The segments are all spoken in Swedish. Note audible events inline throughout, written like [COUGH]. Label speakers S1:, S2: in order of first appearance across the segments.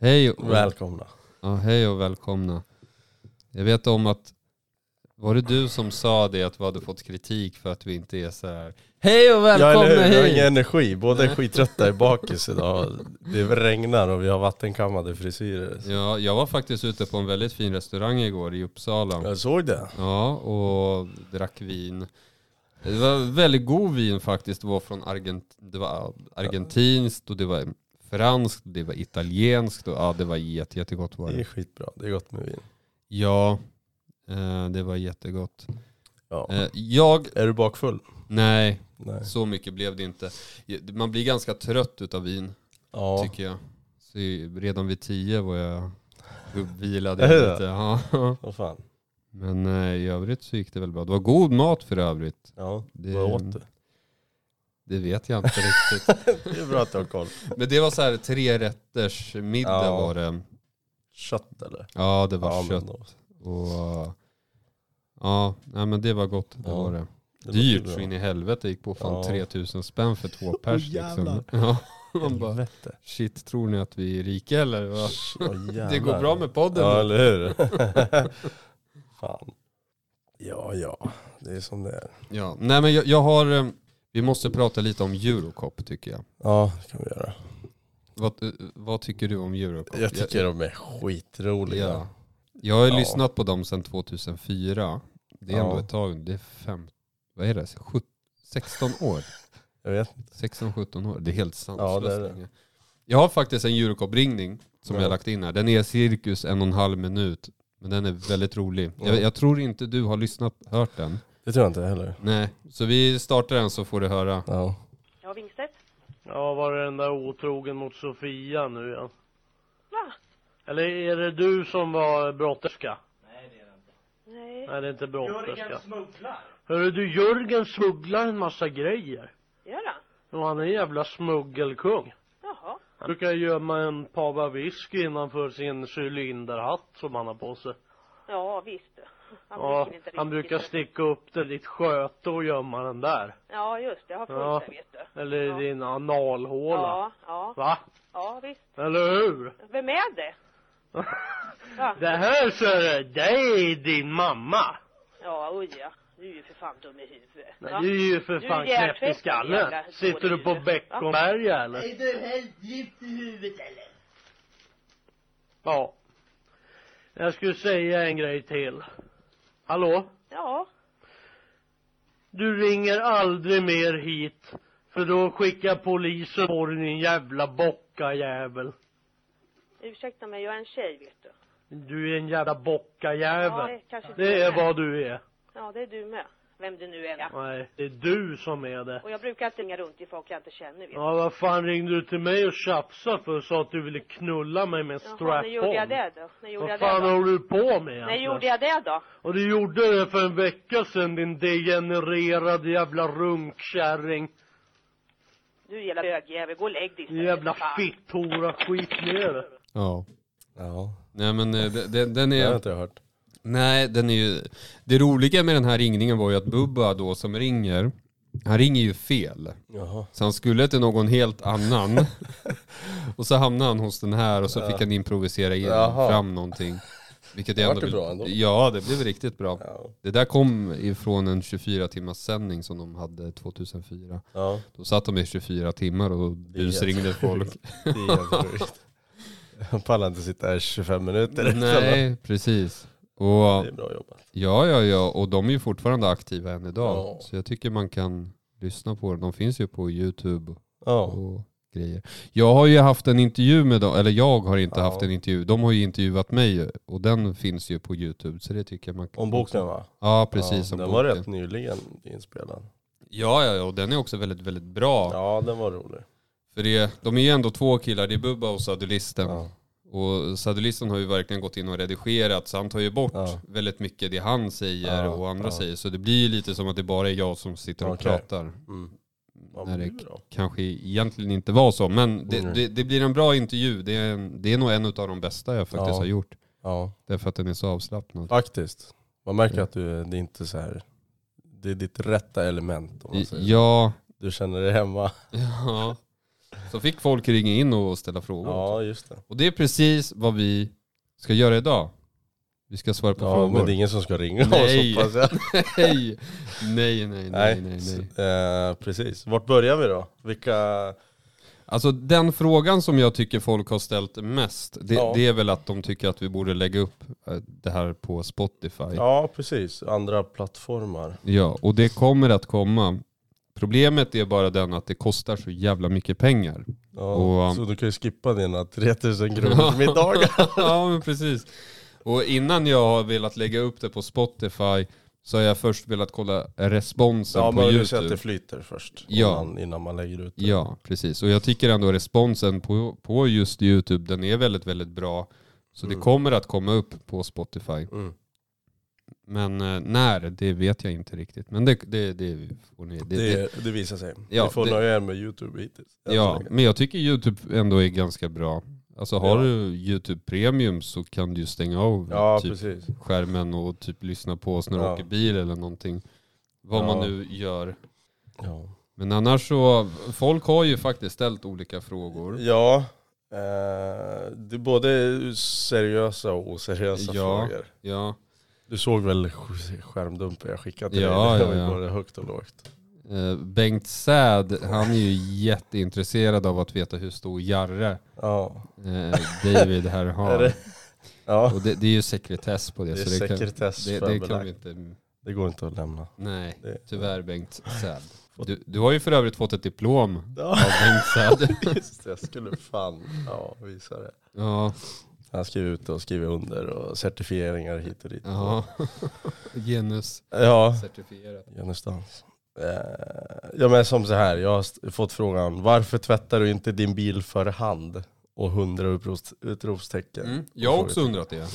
S1: Hej och,
S2: Välkomna.
S1: ja, hej och välkomna. Jag vet om att, var det du som sa det att vi hade fått kritik för att vi inte är så här. Hej och
S2: Ja
S1: välkomna
S2: eller hur, vi har ingen energi. Båda är skittrötta i bakis [LAUGHS] idag. Det regnar och vi har vattenkammade frisyrer.
S1: Ja, jag var faktiskt ute på en väldigt fin restaurang igår i Uppsala.
S2: Jag såg det.
S1: Ja, och drack vin. Det var väldigt god vin faktiskt. Det var från Argent det var argentinskt och det var franskt, det var italienskt och ja, det var jätte, jättegott var
S2: Det är
S1: det.
S2: skitbra. Det är gott med vin.
S1: Ja, eh, det var jättegott.
S2: Ja.
S1: Eh, jag,
S2: Är du bakfull?
S1: nej,
S2: Nej.
S1: så mycket blev det inte. Man blir ganska trött utav vin,
S2: Ja.
S1: tycker jag. Så redan vid tio var jag vilade
S2: Är det
S1: lite. Ja. [LAUGHS]
S2: Vad fan.
S1: Men eh, i övrigt så gick det väl bra. Det var god mat för övrigt.
S2: Ja.
S1: Det-
S2: Vad åt du?
S1: Det vet jag inte riktigt. [LAUGHS]
S2: Det är bra att du har koll.
S1: Men det var så här tre rätters middag
S2: Ja.
S1: var det.
S2: Kött eller?
S1: Ja, det var
S2: Ja,
S1: kött. Och ja, nej, men det var gott. Det
S2: Ja,
S1: var det.
S2: det
S1: Dyrt så in i helvete. gick på fan
S2: Ja.
S1: 3000 spänn för två [LAUGHS] pers liksom.
S2: jävlar. [LAUGHS]
S1: Ja, man bara, shit tror ni att vi är rika eller? vad?
S2: Åh,
S1: Det går bra med podden.
S2: Ja eller hur? fan. Ja ja, det är som det är.
S1: Ja, nej men jag, jag har, eh, vi måste prata lite om Eurocop tycker jag.
S2: Ja det kan vi göra.
S1: Vad, eh, vad tycker du om Eurocop?
S2: Jag tycker de är skitroliga.
S1: Ja. Jag har
S2: Ja.
S1: lyssnat på dem sedan 2004. Det är
S2: Ja.
S1: ändå ett tag, det är fem, vad är det, Sjut- 16 år?
S2: Jag vet
S1: 16-17 år, det är helt
S2: Ja,
S1: sanslöst
S2: det är det.
S1: Jag har faktiskt en Eurocop-ringning som
S2: Ja.
S1: jag har lagt in här. Den är cirkus en och en halv minut. Men den är väldigt rolig.
S2: Ja.
S1: Jag, jag tror inte du har lyssnat, hört den.
S2: Det tror jag inte heller.
S1: Nej, så vi startar den så får du höra.
S2: Ja.
S3: Ja, Wingstedt?
S4: Ja, var det den där otrogen mot Sofia nu igen?
S3: Va?
S4: Eller är det du som var brotterska?
S3: Nej.
S4: Nej, det är inte brotterska. Hörru du, Jörgen smugglar en massa grejer.
S3: Gör han?
S4: Och han är en jävla smuggelkung.
S3: Jaha.
S4: Han brukar gömma en pava whisky innanför sin cylinderhatt som han har på sig.
S3: Ja, visst. Han
S4: Ja, han brukar sticka upp det i ditt sköte och gömma den där.
S3: Ja, just det. Jag har följt
S4: Ja.
S3: vet du.
S4: Eller i
S3: Ja.
S4: din analhåla.
S3: Ja, ja,
S4: Va?
S3: ja, visst.
S4: Eller hur?
S3: Vem är det? [LAUGHS] Va?
S4: Det här ser det är din mamma.
S3: Ja, oj ja. Du är ju för fan dum i huvudet.
S4: Nej, du är ju för fan knäpp i skallen. Sitter du på. Beckomberga eller?
S5: Är du helt gift i huvudet eller?
S4: Ja. Jag skulle säga en grej till. Hallå?
S3: Ja,
S4: Du ringer aldrig mer hit. För då skickar polisen på dig din jävla bockajävel.
S3: ursäkta mig. Jag är en tjej, vet du.
S4: Du är en jävla
S3: Ja,
S4: bockajävel.
S3: det kanske
S4: Det är vad du är.
S3: Ja, det är du med. Vem det nu är.
S4: Nej, det är du som är det.
S3: Och jag brukar inte ringa runt till folk jag inte känner, vet.
S4: Ja, vad fan ringde du till mig och tjafsade för och sa att du ville knulla mig med en
S3: Jaha, när gjorde jag
S4: strap-on?
S3: det då? När gjorde
S4: Vad
S3: jag
S4: fan
S3: det då?
S4: håller du på med
S3: När gjorde jag det då?
S4: Och du gjorde det för en vecka sedan din degenererade jävla runkkärring.
S3: Du jävla bögjävel, gå och lägg dig istället,
S4: Jävla fitthora, skit ner.
S1: Ja.
S2: Ja.
S1: Nej men eh, de- den, den
S2: Det har jag
S1: är,
S2: inte hört.
S1: Nej den är ju, det roliga med den här ringningen var ju att Bubba då som ringer, han ringer ju fel.
S2: Jaha.
S1: Så han skulle till någon helt annan. [LAUGHS] och så hamnade han hos den här och så fick han improvisera
S2: Jaha.
S1: fram någonting. Vilket
S2: Det
S1: ändå
S2: det bra ändå.
S1: Ja, det blev riktigt bra.
S2: Ja.
S1: Det där kom ifrån en 24 timmars sändning som de hade 2004.
S2: Ja.
S1: Då satt de i 24 timmar och busringde folk. [LAUGHS]
S2: Det är helt sjukt. [LAUGHS] Jag pallar inte sitta här 25 minuter
S1: Nej, precis. Och
S2: Det är bra jobbat.
S1: ja, ja, ja, och de är ju fortfarande aktiva än idag.
S2: Ja.
S1: Så jag tycker man kan lyssna på dem. De finns ju på YouTube
S2: Ja.
S1: och grejer. Jag har ju haft en intervju med dem, eller jag har inte
S2: Ja.
S1: haft en intervju. De har ju intervjuat mig och den finns ju på YouTube. Så det tycker jag man kan...
S2: Om boken va?
S1: Ja, precis.
S2: Ja, den var
S1: boken.
S2: rätt nyligen inspelad.
S1: Ja, ja, ja, och den är också väldigt, väldigt bra.
S2: Ja, den var rolig.
S1: För det, de är ju ändå två killar, det är Bubba och Sadulisten.
S2: Ja.
S1: Och Sadulisten har ju verkligen gått in och redigerat så han tar ju bort
S2: Ja.
S1: väldigt mycket det han säger
S2: Ja,
S1: och andra
S2: ja.
S1: säger. Så det blir ju lite som att det bara är jag som sitter och
S2: Okej.
S1: pratar.
S2: Mm.
S1: När det kanske egentligen inte var så. Men det,
S2: Mm.
S1: det, det blir en bra intervju. Det är, en, det är nog en av de bästa jag faktiskt har gjort.
S2: Ja,
S1: Därför att den är så avslappnad.
S2: faktiskt. Man märker att du, det är inte så här. Det är ditt rätta element om man säger så.
S1: Ja,
S2: Du känner dig hemma. [LAUGHS]
S1: ja. Så fick folk ringa in och ställa frågor.
S2: Ja, just det.
S1: Och det är precis vad vi ska göra idag. Vi ska svara på
S2: Ja,
S1: frågor.
S2: men det är ingen som ska ringa
S1: Nej.
S2: oss hoppas jag. [LAUGHS]
S1: nej. nej, nej, nej, nej, nej.
S2: Eh, precis. Vart börjar vi då? Vilka...
S1: Alltså den frågan som jag tycker folk har ställt mest, det,
S2: Ja.
S1: det är väl att de tycker att vi borde lägga upp eh, det här på Spotify. Ja.
S2: Ja, precis. Andra plattformar.
S1: och det kommer att komma. Problemet är bara den att det kostar så jävla mycket pengar.
S2: Ja,
S1: Och-
S2: så du kan ju skippa dina 3000 kronors [LAUGHS] middagar. [LAUGHS]
S1: ja men precis. Och innan jag har velat lägga upp det på Spotify så har jag först velat kolla responsen
S2: Ja,
S1: på
S2: men du
S1: YouTube.
S2: ser att det flyter först.
S1: Ja.
S2: Innan, innan man lägger ut det.
S1: Ja, precis. Och jag tycker ändå responsen på, på just YouTube, den är väldigt, väldigt bra. Så det
S2: Mm.
S1: kommer att komma upp på Spotify.
S2: Mm.
S1: Men eh, när, det vet jag inte riktigt. Men det, det, det får ni... Det, det,
S2: Det, visar sig.
S1: Ja,
S2: Ni får
S1: det-
S2: nöja er med YouTube hittills.
S1: ja, men jag tycker YouTube ändå är ganska bra. Alltså har
S2: Ja.
S1: du YouTube Premium så kan du ju stänga av
S2: ja
S1: typ
S2: precis.
S1: skärmen och typ lyssna på oss när du
S2: Ja.
S1: åker bil eller någonting. Vad man nu gör. Men annars så, folk har ju faktiskt ställt olika frågor.
S2: ja eh, det är både seriösa och oseriösa frågor.
S1: Ja.
S2: Du såg väl skärmdumpen jag skickade till
S1: Ja,
S2: dig? [LAUGHS] Det
S1: ja,
S2: var
S1: ja.
S2: både högt och lågt.
S1: Eh, Bengt Säd, han är ju jätteintresserad av att veta hur stor Jarre
S2: Ja.
S1: eh, David här [LAUGHS]
S2: Är
S1: har.
S2: det? Ja,
S1: Och det, det är ju sekretess på det.
S2: det är
S1: så det kan,
S2: sekretess
S1: det,
S2: för
S1: det kan vi inte...
S2: Det går inte att lämna.
S1: Nej,
S2: Det-
S1: tyvärr Bengt Säd. Du, du har ju för övrigt fått ett diplom
S2: Ja,
S1: av Bengt Säd. [LAUGHS]
S2: just det. Jag skulle fan ja, visa det.
S1: Ja,
S2: Han skriver ut och skriver under och certifieringar hit och dit.
S1: ja. [LAUGHS] Genus
S2: Ja,
S1: certifierat.
S2: Genustans. Eh, ja men som så här, jag har fått frågan varför tvättar du inte din bil för hand? Och hundra utrops, utropstecken.
S1: Mm. Jag har också undrat det.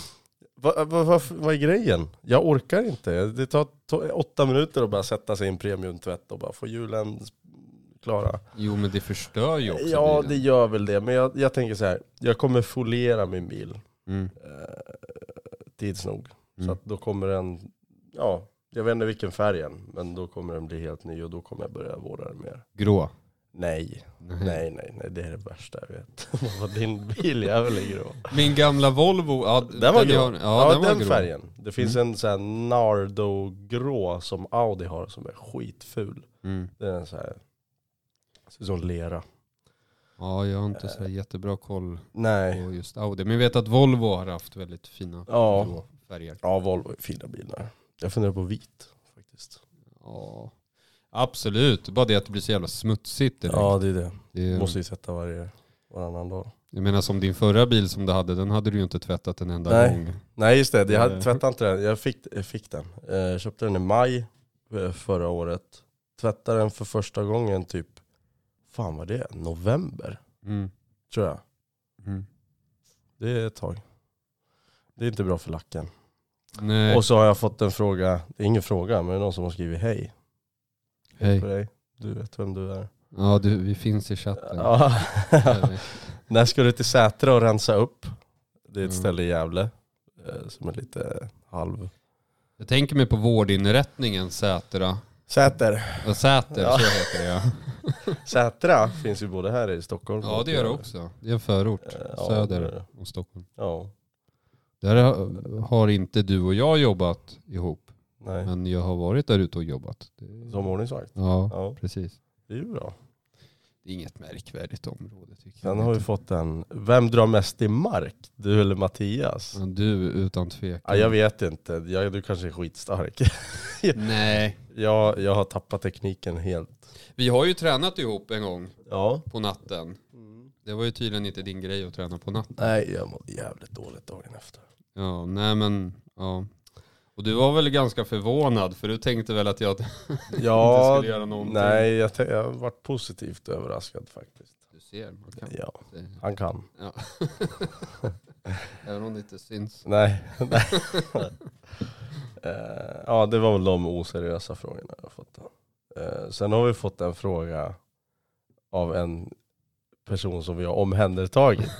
S2: Va, va, va, vad är grejen? Jag orkar inte. Det tar åtta minuter att bara sätta sig i en premiumtvätt och bara få hjulen klara.
S1: Jo men det förstör ju också
S2: Ja det
S1: bilen.
S2: gör väl det, men jag, jag tänker så här. jag kommer foliera min bil
S1: Mm.
S2: eh, tids nog. Så
S1: Mm.
S2: att då kommer den, ja, jag vet inte vilken färg än, men då kommer den bli helt ny och då kommer jag börja vårda den mer.
S1: Grå.
S2: Nej,
S1: Nej.
S2: nej, nej, nej, det är det värsta jag vet. [LAUGHS] Vad din biljävel är grå.
S1: Min gamla Volvo, ja,
S2: Den var grå.
S1: har-
S2: Ja,
S1: Ja, den,
S2: den,
S1: var grå.
S2: färgen. Det finns en sån här Nardo-grå som Audi har som är skitful.
S1: Mm.
S2: Det är en så här, ser ut som lera.
S1: Ja, jag har inte så här jättebra koll
S2: Nej.
S1: på just Audi. Men jag vet att Volvo har haft väldigt fina
S2: Ja.
S1: färger.
S2: Ja, Volvo är fina bilar. Jag funderar på vit faktiskt.
S1: Ja, absolut. Bara det att det blir så jävla smutsigt direkt.
S2: Ja, det är det.
S1: det
S2: Måste ju tvätta varje, varannan dag.
S1: Jag menar som din förra bil som du hade, den hade du ju inte tvättat en enda
S2: Nej.
S1: gång.
S2: Nej just det, jag hade
S1: Eh.
S2: tvättat inte den. Jag fick, jag fick den. Jag köpte den i maj eh, förra året. Tvättade den för första gången typ, fan vad det november
S1: Mm.
S2: tror jag.
S1: Mm.
S2: Det är ett tag. Det är inte bra för lacken.
S1: Nej,
S2: Och så har jag fått en fråga, det är ingen fråga, men det är någon som har skrivit hej.
S1: hej.
S2: På dig. Du vet vem du är.
S1: Ja, du, vi finns i chatten.
S2: Ja.
S1: Ja. [LAUGHS]
S2: När ska du till Sätra och rensa upp? Det är ett
S1: Mm.
S2: ställe i Gävle eh, som är lite halv...
S1: Jag tänker mig på vårdinrättningen Sätra.
S2: Säter.
S1: Ja, Säter,
S2: Ja.
S1: så heter det ja. [LAUGHS]
S2: Sätra finns ju både här i Stockholm
S1: Ja
S2: och
S1: det gör det också. Det är en förort.
S2: Eh, ja,
S1: söder
S2: är det.
S1: om Stockholm.
S2: Ja,
S1: Där har- inte du och jag jobbat ihop.
S2: nej.
S1: Men jag har varit där ute och jobbat.
S2: Som ordningsvakt.
S1: Ja,
S2: Ja,
S1: precis.
S2: det är ju bra.
S1: Det är inget märkvärdigt område tycker jag.
S2: har vi fått en, vem drar mest i mark? Du eller Mattias?
S1: Ja, Du utan tvekan.
S2: Ja, jag vet inte, jag, du kanske är skitstark. [LAUGHS]
S1: Nej.
S2: jag, jag har tappat tekniken helt.
S1: Vi har ju tränat ihop en gång
S2: Ja.
S1: på natten. Det var ju tydligen inte din grej att träna på natten.
S2: Nej, jag mådde jävligt dåligt dagen efter.
S1: Ja, nej men, ja. Och du var väl ganska förvånad för du tänkte väl att jag [LAUGHS] inte
S2: Ja,
S1: skulle göra någonting.
S2: nej, jag, jag varit positivt överraskad faktiskt.
S1: Du ser, man kan.
S2: Ja, han kan.
S1: ja. [LAUGHS] Även om det inte syns.
S2: Nej. [LAUGHS] nej. Eh, ja, det var väl de oseriösa frågorna jag fått. Uh, sen har vi fått en fråga av en person som vi har omhändertagit.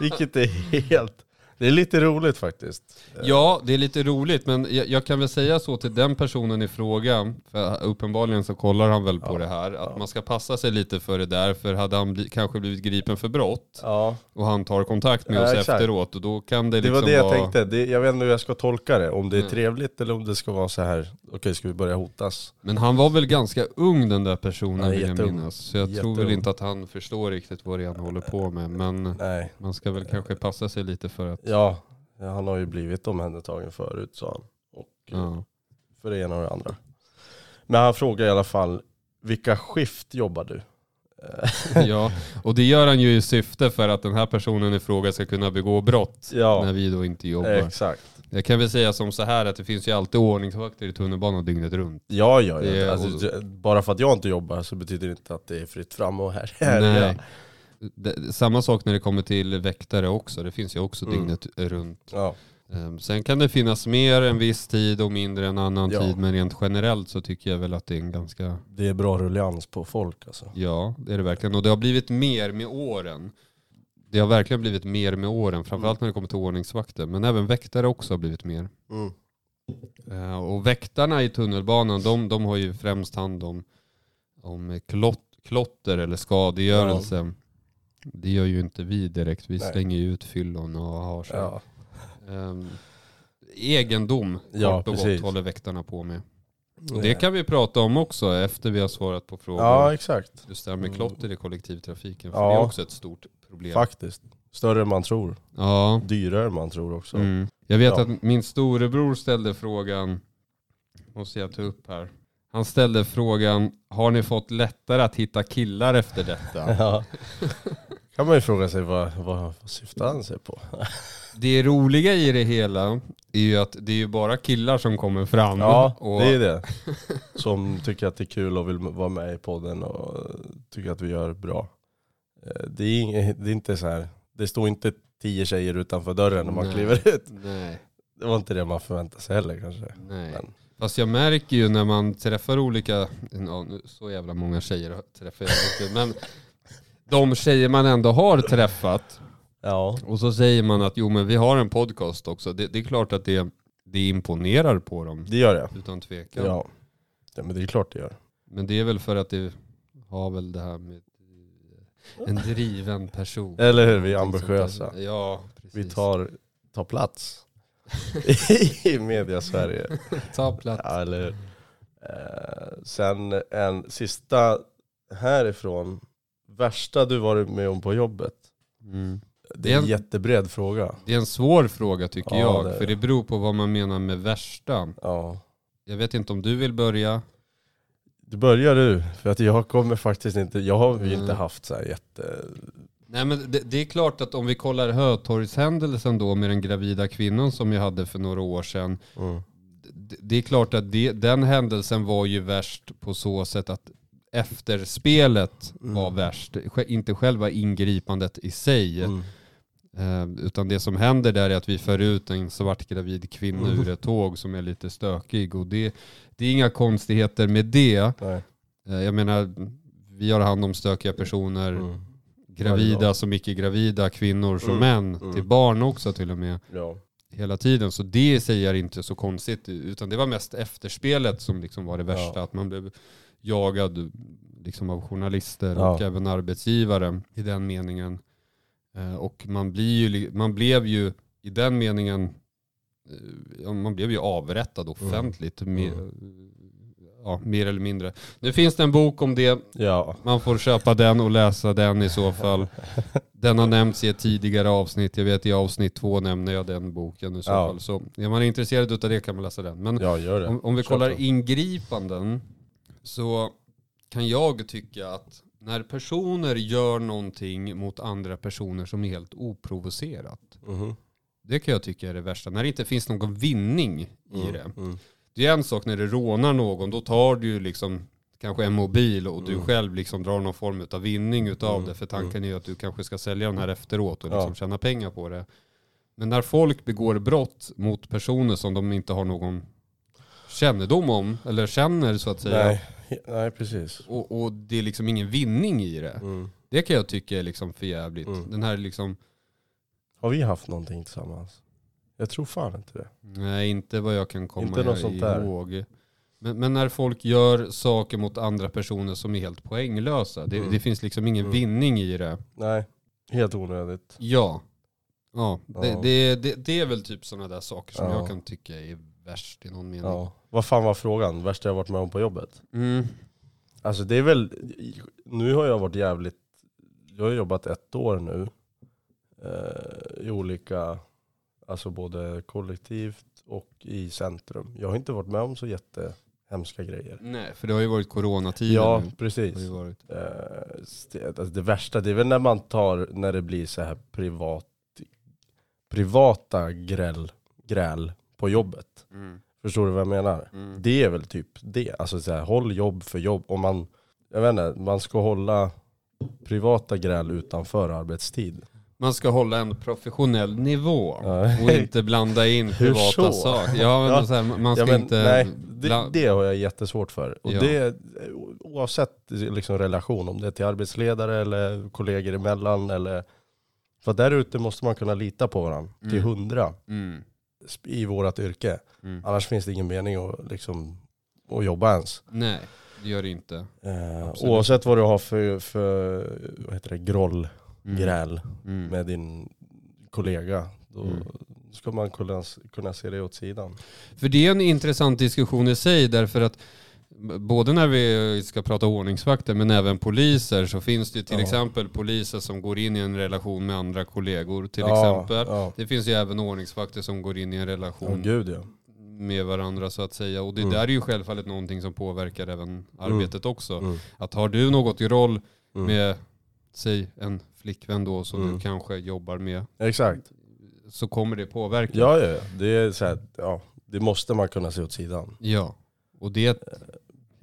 S2: Vilket är helt... Det är lite roligt faktiskt.
S1: Ja, det är lite roligt, men jag, jag kan väl säga så till den personen i fråga, för uppenbarligen så kollar han väl på
S2: Ja,
S1: det här, att
S2: ja.
S1: man ska passa sig lite för det där, för hade han bli, kanske blivit gripen för brott
S2: Ja,
S1: och han tar kontakt med oss
S2: exakt.
S1: efteråt, och då kan det
S2: det
S1: liksom
S2: var det jag
S1: vara...
S2: tänkte. Det, jag vet inte hur jag ska tolka det. Om det är
S1: Nej.
S2: trevligt eller om det ska vara så här. okej ska vi börja hotas?
S1: Men han var väl ganska ung den där personen vill jag
S2: jätteung.
S1: minnas. Så jag tror väl
S2: Jätteung.
S1: inte att han förstår riktigt vad det är han håller på med. Men
S2: Nej.
S1: man ska väl kanske passa sig lite för att...
S2: Ja, han har ju blivit omhändertagen förut sa han. Och
S1: Ja.
S2: för det ena och det andra. Men han frågar i alla fall, vilka skift jobbar du? [LAUGHS]
S1: Ja, och det gör han ju i syfte för att den här personen i fråga ska kunna begå brott när
S2: ja,
S1: vi då inte jobbar.
S2: exakt.
S1: Jag kan väl säga som så här att det finns ju alltid ordningsvakter i tunnelbanan dygnet runt.
S2: Ja, ja, ja. Alltså, bara för att jag inte jobbar så betyder det inte att det är fritt fram och här. här
S1: Nej.
S2: Ja.
S1: Det, samma sak när det kommer till väktare också. Det finns ju också
S2: Mm.
S1: dygnet runt.
S2: Ja.
S1: Ehm, Sen kan det finnas mer en viss tid och mindre en annan
S2: Ja.
S1: tid. Men rent generellt så tycker jag väl att det är en ganska,
S2: Det är bra rullians på folk alltså.
S1: ja det är det verkligen. Och det har blivit mer med åren. Det har verkligen blivit mer med åren. Framförallt när det kommer till ordningsvakter. Men även väktare också har blivit mer.
S2: Mm.
S1: Eh, Och väktarna i tunnelbanan, de, de har ju främst hand om, om klott, klotter eller skadegörelse. Det gör ju inte vi direkt. Vi
S2: Nej.
S1: slänger ju ut fyllon och har så.
S2: Ja.
S1: Ehm, egendom,
S2: Ja,
S1: kort och
S2: precis.
S1: gott, håller väktarna på med. Och det kan vi prata om också efter vi har svarat på frågor.
S2: Ja, exakt.
S1: Just det här med
S2: Mm.
S1: klotter i kollektivtrafiken. För
S2: Ja.
S1: det är också ett stort problem.
S2: Faktiskt. Större än man tror.
S1: Ja.
S2: Dyrare än man tror också.
S1: Mm. Jag vet
S2: Ja.
S1: att min storebror ställde frågan, måste jag ta upp här. Han ställde frågan, har ni fått lättare att hitta killar efter detta? [LAUGHS]
S2: Ja. kan man ju fråga sig vad, vad, vad syftar han sig på?
S1: Det roliga i det hela är ju att det är ju bara killar som kommer fram.
S2: Ja,
S1: och,
S2: det är det. Som tycker att det är kul och vill vara med i podden och tycker att vi gör bra. Eh, Det är, inget, det är inte så här. det står inte tio tjejer utanför dörren när man
S1: Nej.
S2: kliver ut.
S1: Nej,
S2: Det var inte det man förväntade sig heller kanske.
S1: nej.
S2: Men,
S1: Fast jag märker ju när man träffar olika, ja, så jävla många tjejer träffar jag inte, men de tjejer man ändå har träffat,
S2: ja,
S1: Och så säger man att jo men vi har en podcast också. Det, det är klart att det, det imponerar på dem.
S2: det gör det.
S1: Utan tvekan.
S2: Ja. ja, men det är klart det gör.
S1: Men det är väl för att det har väl det här med en driven person.
S2: Eller hur, vi är ambitiösa.
S1: Ja, precis.
S2: Vi tar, tar plats [LAUGHS] i media-Sverige. [LAUGHS]
S1: Ta plats.
S2: Ja, eller? Eh, sen en sista härifrån. Värsta du varit med om på jobbet?
S1: Mm.
S2: Det är en
S1: Det är en-
S2: jättebred fråga.
S1: Det är en svår fråga tycker
S2: Ja,
S1: jag.
S2: det
S1: För
S2: det.
S1: beror på vad man menar med värsta.
S2: Ja.
S1: Jag vet inte om du vill börja.
S2: Du börjar du, för att jag kommer faktiskt inte, jag har ju
S1: Mm.
S2: inte haft så här jätte...
S1: Nej men det, det är klart att om vi kollar Hötorgshändelsen då med den gravida kvinnan som jag hade för några år sedan.
S2: Mm.
S1: det- det är klart att det, den händelsen var ju värst på så sätt att efterspelet
S2: Mm.
S1: var värst. Inte själva ingripandet i sig.
S2: Mm.
S1: Eh, utan det som händer där är att vi för ut en svart gravid kvinna
S2: Mm.
S1: ur ett tåg som är lite stökig. Och det, det är inga konstigheter med det. Eh, jag menar, vi har hand om stökiga personer.
S2: Mm.
S1: Gravida som icke-gravida, kvinnor som
S2: Mm.
S1: män,
S2: Mm.
S1: till barn också till och med
S2: Ja.
S1: hela tiden. Så det sig är inte så konstigt. Utan det var mest efterspelet som liksom var det värsta.
S2: Ja.
S1: Att man blev jagad liksom av journalister
S2: Ja.
S1: och även arbetsgivare i den meningen. Eh, Och man, blir ju, man blev ju i den meningen, eh, man blev ju avrättad offentligt. Mer, ja, mer eller mindre. Nu finns det en bok om det.
S2: Ja.
S1: Man får köpa den och läsa den i så fall. Den har nämnts i ett tidigare avsnitt. Jag vet i avsnitt två nämner jag den boken i så
S2: Ja.
S1: fall. Så är man intresserad av det kan man läsa den. Men
S2: ja,
S1: om, om vi kollar ingripanden så kan jag tycka att när personer gör någonting mot andra personer som är helt oprovocerat.
S2: Mhm.
S1: Det kan jag tycka är det värsta. När det inte finns någon vinning i
S2: Mm.
S1: det.
S2: Mm.
S1: Det är en sak när du rånar någon, då tar du ju liksom kanske en mobil och du
S2: Mm.
S1: själv liksom drar någon form av vinning utav
S2: Mm,
S1: det. För tanken är ju att du kanske ska sälja den här efteråt och
S2: Ja.
S1: liksom tjäna pengar på det. Men när folk begår brott mot personer som de inte har någon kännedom om, eller känner så att säga,
S2: Nej. Nej, precis.
S1: och, och det är liksom ingen vinning i det.
S2: Mm.
S1: Det kan jag tycka är liksom för jävligt.
S2: Mm.
S1: Den här liksom,
S2: Har vi haft någonting tillsammans? Jag tror fan inte det.
S1: Nej, inte vad jag kan komma
S2: Inte något sånt där.
S1: ihåg. Men, men när folk gör saker mot andra personer som är helt poänglösa. Det,
S2: Mm.
S1: det finns liksom ingen
S2: Mm.
S1: vinning i det.
S2: Nej, helt onödigt.
S1: Ja. Ja, det,
S2: Ja.
S1: Det, det, det är väl typ sådana där saker som
S2: Ja.
S1: jag kan tycka är värst i någon mening.
S2: Ja. Vad fan var frågan? Värsta jag varit med om på jobbet?
S1: Mm.
S2: Alltså det är väl, nu har jag varit jävligt, jag har jobbat ett år nu. Eh, I olika, alltså både kollektivt och i centrum. Jag har inte varit med om så jättehemska grejer.
S1: Nej, för det har ju varit coronatider
S2: Ja, precis.
S1: Ju varit.
S2: Eh, det, alltså det värsta, det är väl när man tar, när det blir så här privat, privata gräl, gräl på jobbet.
S1: Mm.
S2: Förstår du vad jag menar?
S1: Mm.
S2: Det är väl typ det. Alltså så här, håll jobb för jobb. Om man, jag vet inte, man ska hålla privata gräl utanför arbetstid.
S1: Man ska hålla en professionell nivå och inte blanda in [LAUGHS] privata saker. Ja,
S2: Ja.
S1: Här, man ska
S2: Ja, men
S1: inte...
S2: nej, det, har jag jättesvårt för. Och
S1: Ja.
S2: det, oavsett liksom relation, om det är till arbetsledare eller kollegor emellan. Eller, för där ute måste man kunna lita på varandra till
S1: Mm.
S2: hundra
S1: Mm.
S2: i vårt yrke.
S1: Mm.
S2: Annars finns det ingen mening att, liksom, att jobba ens.
S1: Nej, det gör det inte.
S2: Eh, oavsett vad du har för, för vad heter det, groll,
S1: Mm.
S2: gräl
S1: Mm.
S2: med din kollega. Då
S1: Mm.
S2: ska man kunna, kunna se det åt sidan.
S1: För det är en intressant diskussion i sig därför att både när vi ska prata ordningsvakter men även poliser så finns det till
S2: Ja.
S1: exempel poliser som går in i en relation med andra kollegor till
S2: Ja,
S1: exempel.
S2: Ja,
S1: Det finns ju även ordningsvakter som går in i en relation
S2: gud ja.
S1: med varandra så att säga. Och det
S2: Mm.
S1: där är ju självfallet någonting som påverkar även arbetet också.
S2: Mm.
S1: Att har du något i roll
S2: Mm.
S1: med, säg en flickvän då som
S2: Mm.
S1: du kanske jobbar med,
S2: Exakt.
S1: så kommer det påverka.
S2: Ja, ja. Det är så här, ja, det måste man kunna se åt sidan.
S1: Ja, och det,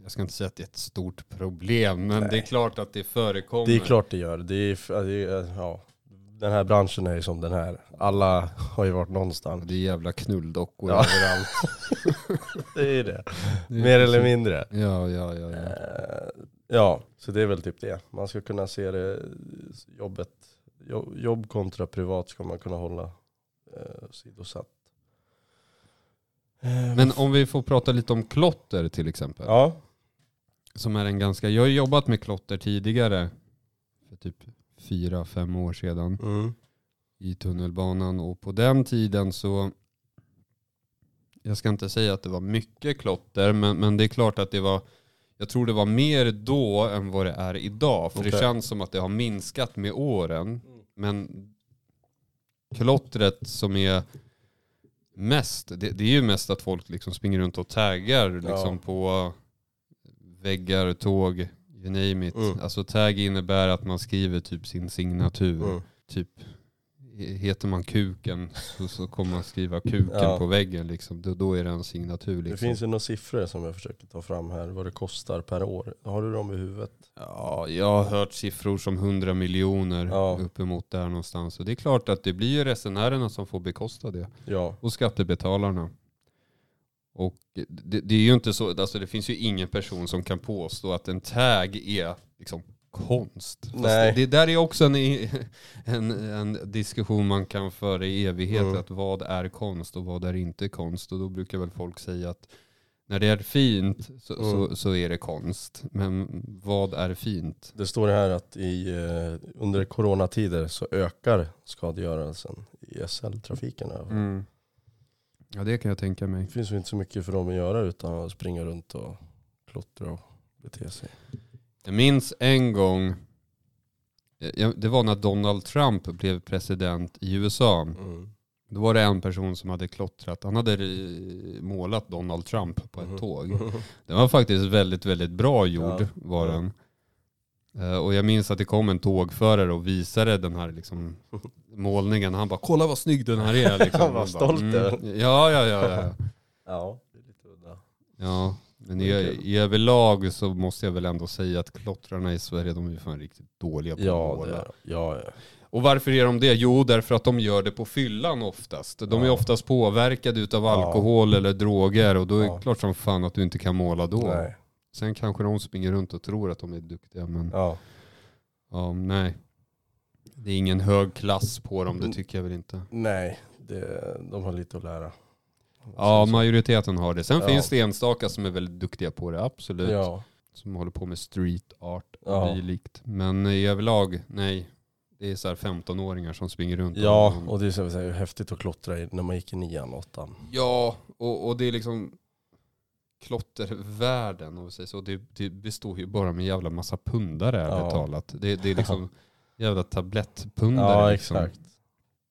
S1: jag ska inte säga att det är ett stort problem, men
S2: Nej.
S1: det är klart att det förekommer.
S2: Det är klart det gör. Det är, det är, ja, den här branschen är ju som den här. Alla har ju varit någonstans.
S1: Det är jävla knulldockor
S2: Ja.
S1: överallt. [LAUGHS]
S2: Det är det.
S1: Det är
S2: Mer eller mindre.
S1: Ja, ja, ja. ja.
S2: Eh, Ja, så det är väl typ det. Man ska kunna se det, jobbet, jo- jobb kontra privat ska man kunna hålla eh, sidosatt. Eh,
S1: Men om vi får prata lite om klotter till exempel.
S2: Ja,
S1: Som är en ganska, jag har jobbat med klotter tidigare, för typ fyra, fem år sedan.
S2: mm.
S1: i tunnelbanan och på den tiden så jag ska inte säga att det var mycket klotter men, men det är klart att det var jag tror det var mer då än vad det är idag för det
S2: Okej.
S1: känns som att det har minskat med åren men klottret som är mest det, det är ju mest att folk liksom springer runt och taggar liksom
S2: Ja.
S1: på väggar, tåg, you name it.
S2: Mm.
S1: Alltså tag innebär att man skriver typ sin signatur
S2: Mm.
S1: typ heter man kuken så, så kommer man skriva kuken
S2: Ja.
S1: på väggen liksom. Då, då är det en signatur liksom.
S2: Det finns ju några siffror som jag försöker ta fram här, vad det kostar per år. Har du dem i huvudet?
S1: Ja, jag har hört siffror som 100 miljoner
S2: Ja.
S1: uppemot där någonstans. Och det är klart att det blir ju resenärerna som får bekosta det.
S2: Ja.
S1: Och skattebetalarna. Och det, det är ju inte så, alltså det finns ju ingen person som kan påstå att en tag är liksom konst. Fast
S2: Nej.
S1: Det, där är också en, [LAUGHS] en, en diskussion man kan föra i evighet.
S2: Mm.
S1: Att vad är konst och vad är inte konst? Och då brukar väl folk säga att när det är fint så,
S2: Mm.
S1: så, så är det konst. Men vad är fint?
S2: Det står här att i, eh, under coronatider så ökar skadegörelsen i SL-trafiken.
S1: Mm. Ja det kan jag tänka mig.
S2: Det finns ju inte så mycket för dem att göra utan att springa runt och klottra och bete sig.
S1: Jag minns en gång, ja, det var när Donald Trump blev president i USA.
S2: Mm.
S1: Då var det en person som hade klottrat, han hade eh, målat Donald Trump på ett
S2: Mhm.
S1: tåg. Den var faktiskt väldigt, väldigt bra gjord var den. Eh, Och jag minns att det kom en tågförare och visade den här liksom [LAUGHS] målningen. Han bara, kolla vad snygg den här är. [LAUGHS] Liksom.
S2: Han var stolt över
S1: Ja, ja, ja. ja.
S2: Ja, det är lite udda.
S1: ja. Men i,
S2: är
S1: överlag så måste jag väl ändå säga att klottrarna i Sverige, de är fan riktigt dåliga på att
S2: Ja,
S1: måla.
S2: det är, ja, ja.
S1: Och varför är de det? Jo, därför att de gör det på fyllan oftast. De är
S2: Ja.
S1: oftast påverkade utav
S2: Ja.
S1: alkohol eller droger och då är det
S2: Ja.
S1: klart som fan att du inte kan måla då.
S2: Nej.
S1: Sen kanske de springer runt och tror att de är duktiga men
S2: Ja.
S1: ja, nej. Det är ingen hög klass på dem, det tycker jag väl inte.
S2: Nej, det, de har lite att lära.
S1: Ja, majoriteten har det. Sen
S2: Ja.
S1: finns det enstaka som är väldigt duktiga på det, absolut.
S2: Ja,
S1: Som håller på med street art och
S2: Ja.
S1: dylikt. Men i överlag, nej. Det är så här 15-åringar som springer runt.
S2: ja och det är så säga, häftigt att klottra när man gick i nian, åttan.
S1: Ja, och, och det är liksom klottervärlden, om vi säger så. Det, det består ju bara med jävla massa pundare, ärligt
S2: Ja.
S1: talat. Det, det är [LAUGHS] liksom jävla tablettpundare.
S2: Ja,
S1: liksom.
S2: exakt.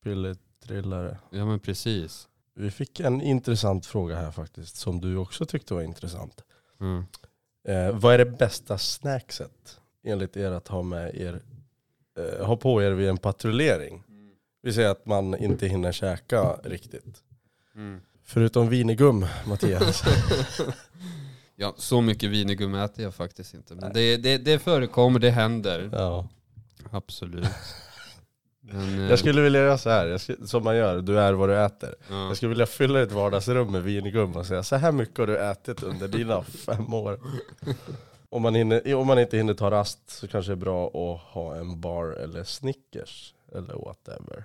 S2: Pilletrillare.
S1: Ja, men precis.
S2: Vi fick en intressant fråga här faktiskt, som du också tyckte var intressant.
S1: Mm.
S2: Eh, vad är det bästa snackset enligt er att ha med er, eh, ha på er vid en patrullering? Vi säger att man inte hinner käka riktigt.
S1: Mm.
S2: Förutom vinegum, Mattias. [LAUGHS]
S1: Ja, så mycket vinegum äter jag faktiskt inte. Men det, det, det förekommer, det händer.
S2: ja.
S1: Absolut. Men, eh,
S2: Jag skulle vilja göra så här, skulle, som man gör, du är vad du äter.
S1: ja.
S2: Jag skulle vilja fylla ett vardagsrum med vingum och säga så här mycket har du ätit under dina [LAUGHS] fem år. Om man, hinner, om man inte hinner ta rast så kanske det är bra att ha en bar eller Snickers eller whatever.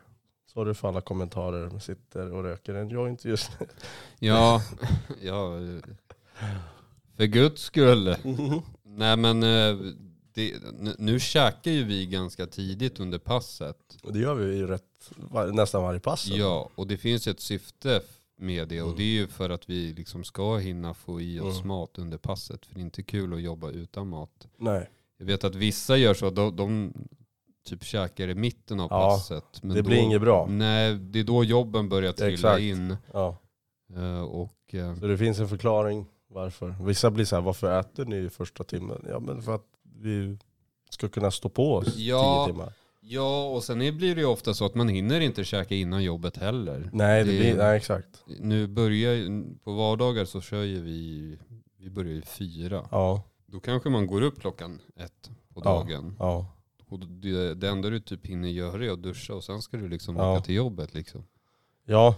S2: Sorry för alla kommentarer, man sitter och röker en joint just nu. [LAUGHS]
S1: Ja, [LAUGHS] ja, eh, för guds skull. Nej men eh, det, nu käkar ju vi ganska tidigt under passet.
S2: Och det gör vi ju rätt, nästan varje pass.
S1: Ja, och det finns ju ett syfte med det och det är ju för att vi liksom ska hinna få i oss
S2: Mm.
S1: mat under passet. För det är inte kul att jobba utan mat.
S2: Nej,
S1: Jag vet att vissa gör så, de, de typ käkar i mitten av
S2: Ja,
S1: passet. Men
S2: det
S1: då,
S2: blir inget bra.
S1: Nej, det är då jobben börjar trilla
S2: Exakt.
S1: in.
S2: Ja.
S1: Eh, och eh,
S2: Så det finns en förklaring varför. Vissa blir så här, varför äter ni i första timmen? Ja men för att vi ska kunna stå på oss
S1: Ja.
S2: tio timmar.
S1: Ja, och sen blir det ju ofta så att man hinner inte käka innan jobbet heller.
S2: Nej, det
S1: Det-
S2: blir, nej exakt.
S1: Nu börjar på vardagar så kör ju vi, vi börjar ju fyra.
S2: Ja,
S1: Då kanske man går upp klockan ett på
S2: Ja.
S1: dagen.
S2: ja.
S1: Och det, det enda du typ hinner göra är att duscha och sen ska du liksom
S2: Ja.
S1: åka till jobbet liksom.
S2: Ja,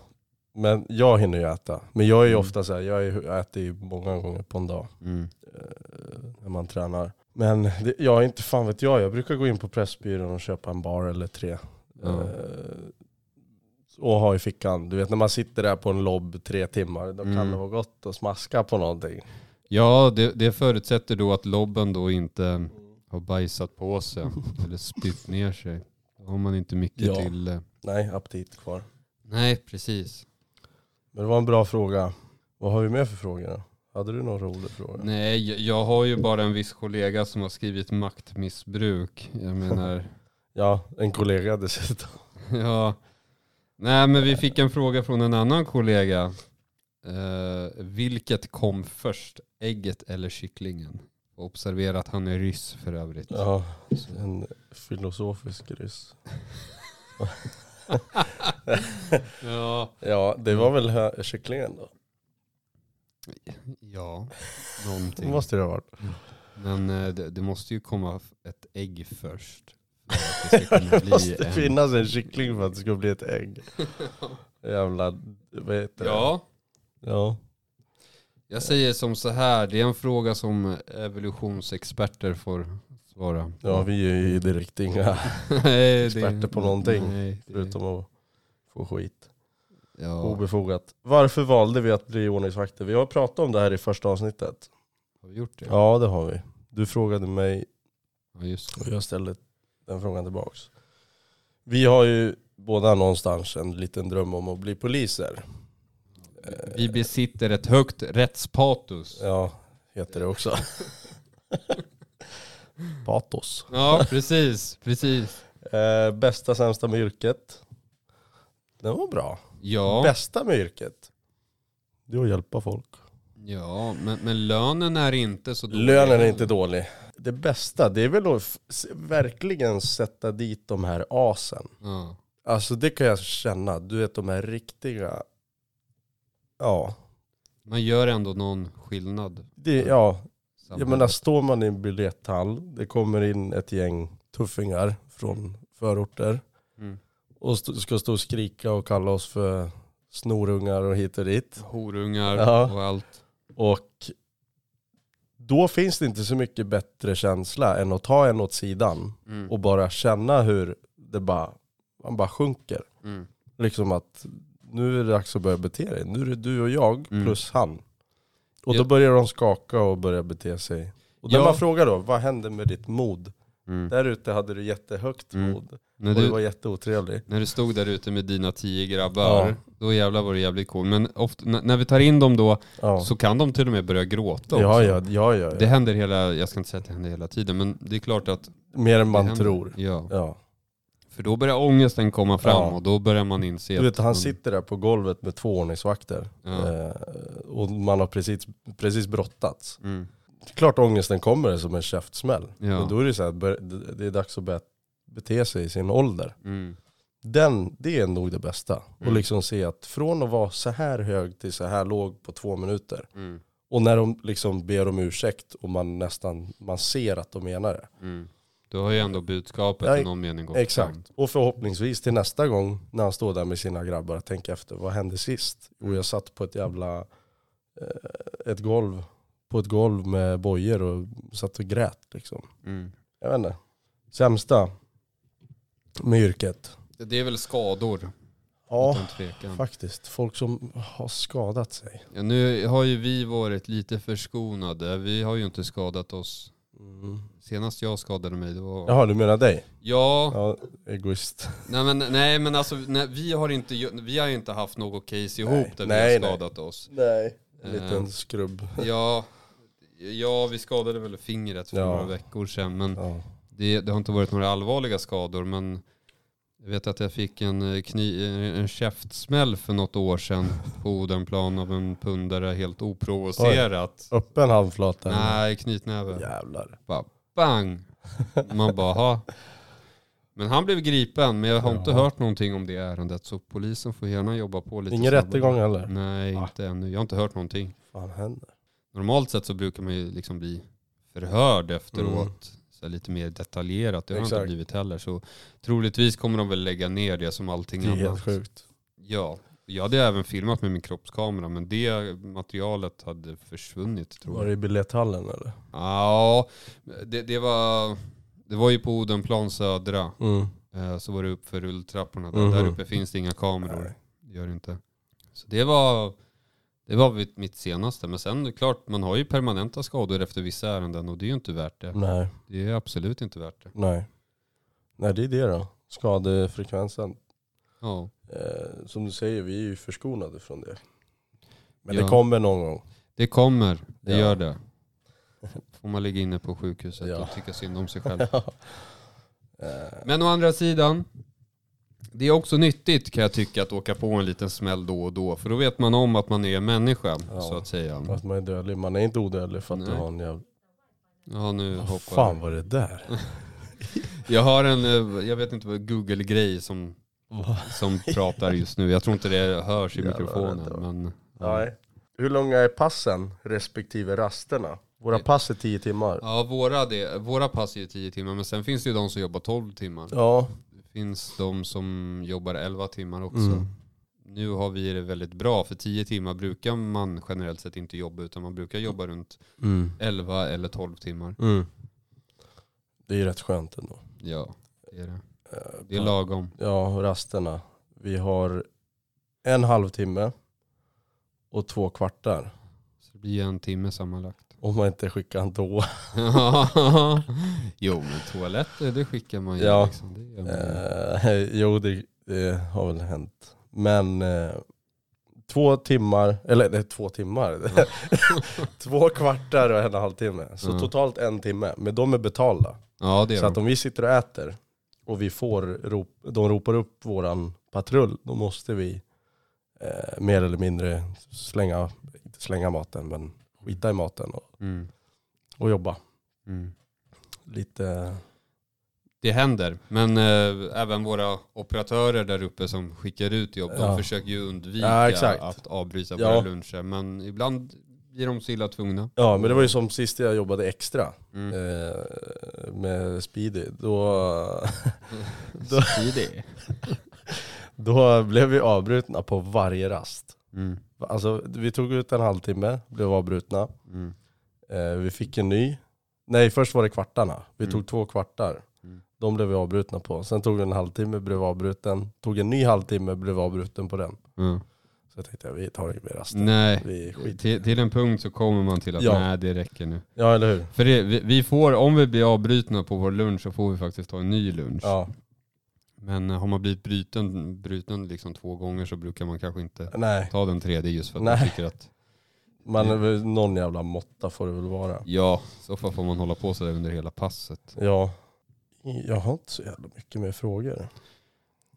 S2: men jag hinner ju äta. Men jag är ju
S1: Mm.
S2: ofta så här, jag, är, jag äter ju många gånger på en dag
S1: Mm.
S2: eh, när man tränar. Men det, jag är inte fan vet jag, jag brukar gå in på Pressbyrån och köpa en bar eller tre.
S1: Ja.
S2: Eh, och ha i fickan. Du vet när man sitter där på en lobb tre timmar, då kan
S1: Mm.
S2: det vara gott att smaska på någonting.
S1: Ja, det, det förutsätter då att lobben då inte har bajsat på sig [LAUGHS] eller spytt ner sig. Då har man inte mycket
S2: Ja.
S1: till... eh,
S2: Nej, aptit kvar.
S1: Nej, precis.
S2: Men det var en bra fråga. Vad har vi mer för frågor då? Hade du någon rolig fråga?
S1: Nej, jag- har ju bara en viss kollega som har skrivit maktmissbruk. Jag menar, [LAUGHS]
S2: Ja, en kollega dessutom. [LAUGHS]
S1: ja. Nej, men vi fick en fråga från en annan kollega. Eh, vilket kom först, ägget eller kycklingen? Observera att han är ryss för övrigt.
S2: Ja, en filosofisk ryss. [LAUGHS]
S1: Ja,
S2: Ja, det var väl kycklingen då?
S1: Ja någonting.
S2: måste det ha varit.
S1: Men eh, det, det måste ju komma ett ägg först. För att det ska [LAUGHS] kunna
S2: Det
S1: bli
S2: måste
S1: en-
S2: finnas en kyckling för att det ska bli ett ägg. [LAUGHS] Jävla, vad heter det?
S1: Ja,
S2: Ja.
S1: jag säger som så här. Det är en fråga som evolutionsexperter får svara.
S2: Ja, vi är ju direkt inga, [LAUGHS]
S1: Nej, det-
S2: experter på någonting,
S1: Nej, det-
S2: förutom att få skit.
S1: Ja.
S2: Obefogat. Varför valde vi att bli ordningsvakter? Vi har pratat om det här i första avsnittet.
S1: Har vi gjort det?
S2: Ja, det har vi. Du frågade mig
S1: Ja, just
S2: och
S1: det.
S2: jag ställde den frågan tillbaks. Vi har ju båda någonstans en liten dröm om att bli poliser.
S1: Vi besitter ett högt rättspatos.
S2: Ja, heter det också. [LAUGHS] Patos.
S1: Ja, precis. Precis. [LAUGHS]
S2: Eh, bästa sämsta med yrket. Den var bra.
S1: Ja,
S2: Bästa med yrket. Det är att hjälpa folk.
S1: ja men, men lönen är inte så dålig.
S2: Lönen är inte dålig. Det bästa, det är väl att verkligen sätta dit de här asen.
S1: Ja.
S2: Alltså det kan jag känna. Du vet de här riktiga... Ja.
S1: Man gör ändå någon skillnad.
S2: Det, ja, jag menar står man i en biljetthall, det kommer in ett gäng tuffingar från förorter. Och st- ska stå och skrika och kalla oss för snorungar och hit och dit.
S1: Horungar
S2: Ja.
S1: och allt.
S2: Och då finns det inte så mycket bättre känsla än att ta en åt sidan
S1: Mm.
S2: och bara känna hur det bara, man bara sjunker.
S1: Mm.
S2: Liksom att nu är det dags att börja bete dig. Nu är det du och jag
S1: Mm.
S2: plus han. Och då
S1: Ja.
S2: börjar de skaka och börja bete sig. Och när
S1: Ja.
S2: man frågar då, vad hände med ditt mod?
S1: Mm.
S2: Där ute hade du jättehögt
S1: Mm.
S2: mod.
S1: När,
S2: Och du var jätteotrevlig.
S1: när du stod där ute med dina tio grabbar,
S2: Ja.
S1: då jävlar var det jävligt cool. Men ofta, när vi tar in dem då,
S2: Ja.
S1: så kan de till och med börja gråta.
S2: Ja, ja, ja, ja,
S1: Det händer hela, jag ska inte säga att det händer hela tiden, men det är klart att
S2: Mer än man
S1: händer.
S2: tror.
S1: Ja.
S2: Ja.
S1: För då börjar ångesten komma fram och då börjar man inse
S2: Du vet,
S1: att
S2: han
S1: man-
S2: sitter där på golvet med två ordningsvakter. Eh, och man har precis, precis brottats.
S1: Mm.
S2: Det är klart ångesten kommer som en käftsmäll.
S1: Ja.
S2: Men då är det så här, det är dags att börja bete sig i sin ålder.
S1: Mm.
S2: Den, det är nog det bästa. Och
S1: Mm.
S2: liksom se att från att vara så här hög till så här låg på två minuter.
S1: Mm.
S2: Och när de liksom ber om ursäkt och man nästan, man ser att de menar det.
S1: Mm. Då har ju ändå budskapet
S2: Ja,
S1: i någon mening gått fram.
S2: Exakt. Och förhoppningsvis till nästa gång när han står där med sina grabbar, tänka efter, vad hände sist? Och jag satt på ett jävla, eh, ett golv, på ett golv med bojor och satt och grät liksom.
S1: Mm.
S2: Jag vet inte. Sämsta med yrket.
S1: Det är väl skador,
S2: Ja, faktiskt. Folk som har skadat sig.
S1: Ja, nu har ju vi varit lite förskonade. Vi har ju inte skadat oss.
S2: Mm.
S1: Senast jag skadade mig det var...
S2: Jaha, du menar dig?
S1: Ja,
S2: Ja, egoist.
S1: nej men, nej, men alltså nej, vi, har inte, vi har inte haft något case ihop
S2: Nej,
S1: där
S2: nej,
S1: vi har
S2: nej.
S1: skadat oss.
S2: Nej. En
S1: Eh.
S2: liten skrubb.
S1: Ja, ja, vi skadade väl fingret för
S2: Ja.
S1: några veckor sedan. Men
S2: Ja.
S1: det, det har inte varit några allvarliga skador. Men jag vet att jag fick en, eh, kni, en käftsmäll för något år sedan på Odenplan av en pundare helt oprovocerat.
S2: Öppen handflata.
S1: Nej, knytnäve.
S2: Jävlar.
S1: Bara bang! Man bara, ha. Men han blev gripen, men jag har inte
S2: Ja.
S1: hört någonting om det ärendet. Så polisen får gärna jobba på lite
S2: Ingen
S1: snabbare.
S2: rättegång heller?
S1: Nej,
S2: Va?
S1: inte ännu. Jag har inte hört någonting.
S2: Vad fan händer?
S1: Normalt sett så brukar man ju liksom bli förhörd efteråt.
S2: Mm.
S1: Så lite mer detaljerat. Det har
S2: Exakt.
S1: inte blivit heller. Så troligtvis kommer de väl lägga ner det som allting
S2: Det är
S1: annat.
S2: helt sjukt.
S1: Ja. Jag hade även filmat med min kroppskamera men det materialet hade försvunnit tror jag.
S2: Var det i biljetthallen eller?
S1: Ja, det, det, var, det var ju på Odenplan södra.
S2: Mm.
S1: Eh, Så var det upp för rulltrapporna. Där,
S2: Mhm.
S1: där uppe finns det inga kameror.
S2: Nej.
S1: Det gör det inte. Så det var, det var mitt- mitt senaste. Men sen klart, man har ju permanenta skador efter vissa ärenden och det är ju inte värt det.
S2: Nej,
S1: Det är absolut inte värt det.
S2: nej. Nej det är det då. Skadefrekvensen.
S1: Ja,
S2: Eh, som du säger, vi är ju förskonade från det. Men
S1: Ja.
S2: det kommer någon gång.
S1: det kommer. Det
S2: Ja.
S1: gör det. [LAUGHS] Får man ligga inne på sjukhuset
S2: Ja.
S1: och tycka synd om sig själv. [LAUGHS] Men å andra sidan, det är också nyttigt kan jag tycka att åka på en liten smäll då och då. För då vet man om att man är en människa,
S2: Ja.
S1: så att säga.
S2: att man är dödlig. Man är inte odödlig för att du
S1: Nej.
S2: har en jävla...
S1: Ja, nu
S2: Vad
S1: hoppar
S2: fan var det där? [LAUGHS]
S1: Jag har en, eh, jag vet inte vad, Google-grej som, som pratar just nu. Jag tror inte det hörs i
S2: Jävlar,
S1: mikrofonen. Men, ja.
S2: Nej. Hur långa är passen respektive rasterna? Våra pass är 10 timmar.
S1: ja, våra, det, våra pass är ju 10 timmar, men sen finns det ju de som jobbar 12 timmar.
S2: Ja.
S1: Det finns de som jobbar 11 timmar också.
S2: Mm.
S1: Nu har vi det väldigt bra, för 10 timmar brukar man generellt sett inte jobba, utan man brukar jobba runt
S2: Mm.
S1: 11 eller 12 timmar.
S2: Mm. Det är ju rätt skönt ändå.
S1: Ja, det är det.
S2: Eh,
S1: Det är lagom.
S2: Ja, rasterna. Vi har en halvtimme och två kvartar.
S1: Så det blir en timme sammanlagt.
S2: Om man inte skickar en toa. [LAUGHS]
S1: jo men toaletter det skickar man ju.
S2: Ja.
S1: Liksom. Det man.
S2: Eh, jo, det, det har väl hänt. Men eh, två timmar, eller nej, två timmar. [LAUGHS] två kvartar och en halvtimme. Så
S1: Ja.
S2: totalt en timme. Men de är betalda.
S1: Ja är
S2: Så att
S1: de.
S2: om vi sitter och äter och vi får rop, de ropar upp våran patrull, då måste vi eh, mer eller mindre slänga, inte slänga maten, men skita i maten och,
S1: Mm.
S2: och jobba.
S1: Mm.
S2: Lite,
S1: Det händer, men eh, även våra operatörer där uppe som skickar ut jobb,
S2: Ja.
S1: de försöker ju undvika
S2: Ja,
S1: att avbryta
S2: Ja.
S1: våra luncher. Men ibland blir de så illa tvungna.
S2: ja men det var ju som sist jag jobbade extra
S1: Mm.
S2: eh, med Speedy. Då, då, [LAUGHS]
S1: Speedy. [LAUGHS]
S2: då blev vi avbrutna på varje rast.
S1: Mm.
S2: Alltså vi tog ut en halvtimme, blev avbrutna.
S1: Mm.
S2: Eh, vi fick en ny. Nej, först var det kvartarna. Vi
S1: Mm.
S2: tog två kvartar.
S1: Mm.
S2: De blev vi avbrutna på. Sen tog det en halvtimme, blev avbruten. Tog en ny halvtimme, blev avbruten på den.
S1: Ja.
S2: Så jag tänkte, vi tar inget mer raster.
S1: Nej,
S2: Vi skiter
S1: till, till en punkt så kommer man till att
S2: Ja.
S1: nej det räcker nu.
S2: Ja, eller hur?
S1: För det, vi, vi får, om vi blir avbrutna på vår lunch så får vi faktiskt ta en ny lunch.
S2: Ja.
S1: Men eh, har man blivit bruten, bruten liksom två gånger så brukar man kanske inte
S2: Nej,
S1: ta den tredje just för att
S2: Nej.
S1: man tycker att [LAUGHS]
S2: man, är väl- någon jävla måtta får det väl vara.
S1: ja, så fall får man hålla på sådär under hela passet.
S2: Ja. Jag har inte så jävla mycket mer frågor.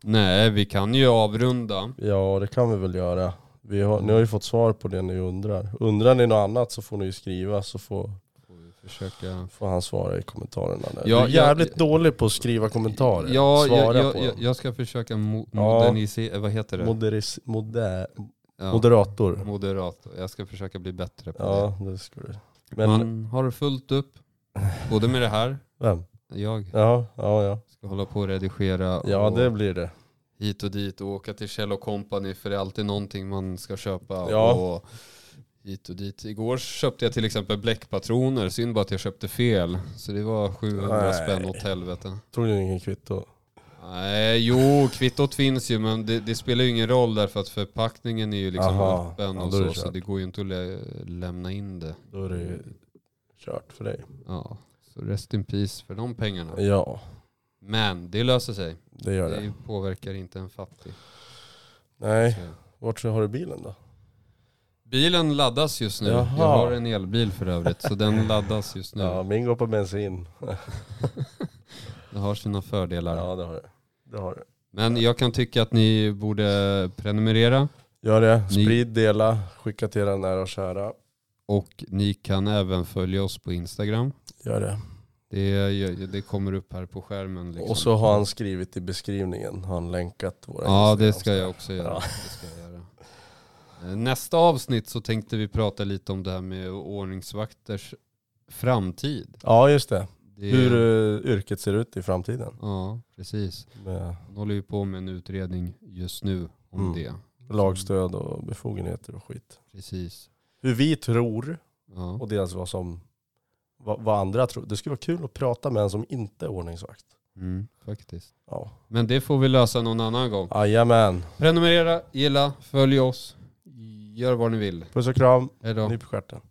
S1: Nej, vi kan ju avrunda.
S2: Ja, det kan vi väl göra. Vi har, ni har ju fått svar på det ni undrar. Undrar ni något annat så får ni ju skriva så får,
S1: försöka...
S2: får han svara i kommentarerna. Nu.
S1: Ja,
S2: du är jävligt
S1: jag-
S2: dålig på att skriva kommentarer.
S1: Ja,
S2: Svara
S1: jag, jag,
S2: på
S1: jag,
S2: dem.
S1: jag ska försöka mo
S2: Ja.
S1: modernisera, vad heter det?
S2: Moderis, moder,
S1: Ja,
S2: moderator.
S1: Moderator. Jag ska försöka bli bättre på
S2: Ja, det ska du.
S1: det.
S2: Men,
S1: Man har fullt upp, både med det här,
S2: vem?
S1: jag
S2: Ja, ja, ja.
S1: ska hålla på och redigera
S2: Ja,
S1: och
S2: det blir det.
S1: hit och dit och åka till Kjell Company för det är alltid någonting man ska köpa.
S2: Ja.
S1: Och hit och dit. Igår köpte jag till exempel bläckpatroner, synd bara att jag köpte fel. Så det var 700
S2: Nej.
S1: spänn åt helvete.
S2: Tog du ingen kvitto?
S1: Nej, jo, kvittot finns ju men det, det spelar ju ingen roll därför att förpackningen är ju liksom
S2: Aha,
S1: öppen och
S2: är det
S1: så, så det går ju inte att lä lämna in det.
S2: Då är det ju kört för dig.
S1: Ja, så rest in peace för de pengarna.
S2: Ja,
S1: Men det löser sig.
S2: det gör det.
S1: Det påverkar inte en fattig.
S2: Nej,
S1: Så.
S2: vart har du bilen då?
S1: Bilen laddas just nu.
S2: Jaha.
S1: Jag har en elbil för övrigt, så den laddas just nu. [LAUGHS]
S2: Ja, min går på bensin. [LAUGHS]
S1: Det har sina fördelar.
S2: Ja, det har det. Det har det.
S1: Men jag kan tycka att ni borde prenumerera
S2: Gör det.
S1: Ni-
S2: Sprid, dela, skicka till era nära och kära.
S1: och ni kan även följa oss på Instagram.
S2: Gör det.
S1: Det, det kommer upp här på skärmen. Liksom.
S2: Och så har han skrivit i beskrivningen, har han länkat våra
S1: Ja, det ska jag också göra.
S2: Ja.
S1: Det ska jag göra. Eh, Nästa avsnitt så tänkte vi prata lite om det här med ordningsvakters framtid.
S2: Ja, just det.
S1: Det,
S2: Hur uh, yrket ser ut i framtiden.
S1: Ja, precis.
S2: Med
S1: Han håller ju på med en utredning just nu om
S2: Mm.
S1: det.
S2: lagstöd och befogenheter och skit.
S1: Precis.
S2: Hur vi tror
S1: Ja.
S2: och dels vad som vad, vad andra tror. Det skulle vara kul att prata med en som inte är ordningsvakt.
S1: Mm, faktiskt.
S2: Ja.
S1: Men det får vi lösa någon annan gång.
S2: Jajamän.
S1: Prenumerera, gilla, följ oss. Gör vad ni vill.
S2: Puss och kram.
S1: Hej då.
S2: Nyp stjärten.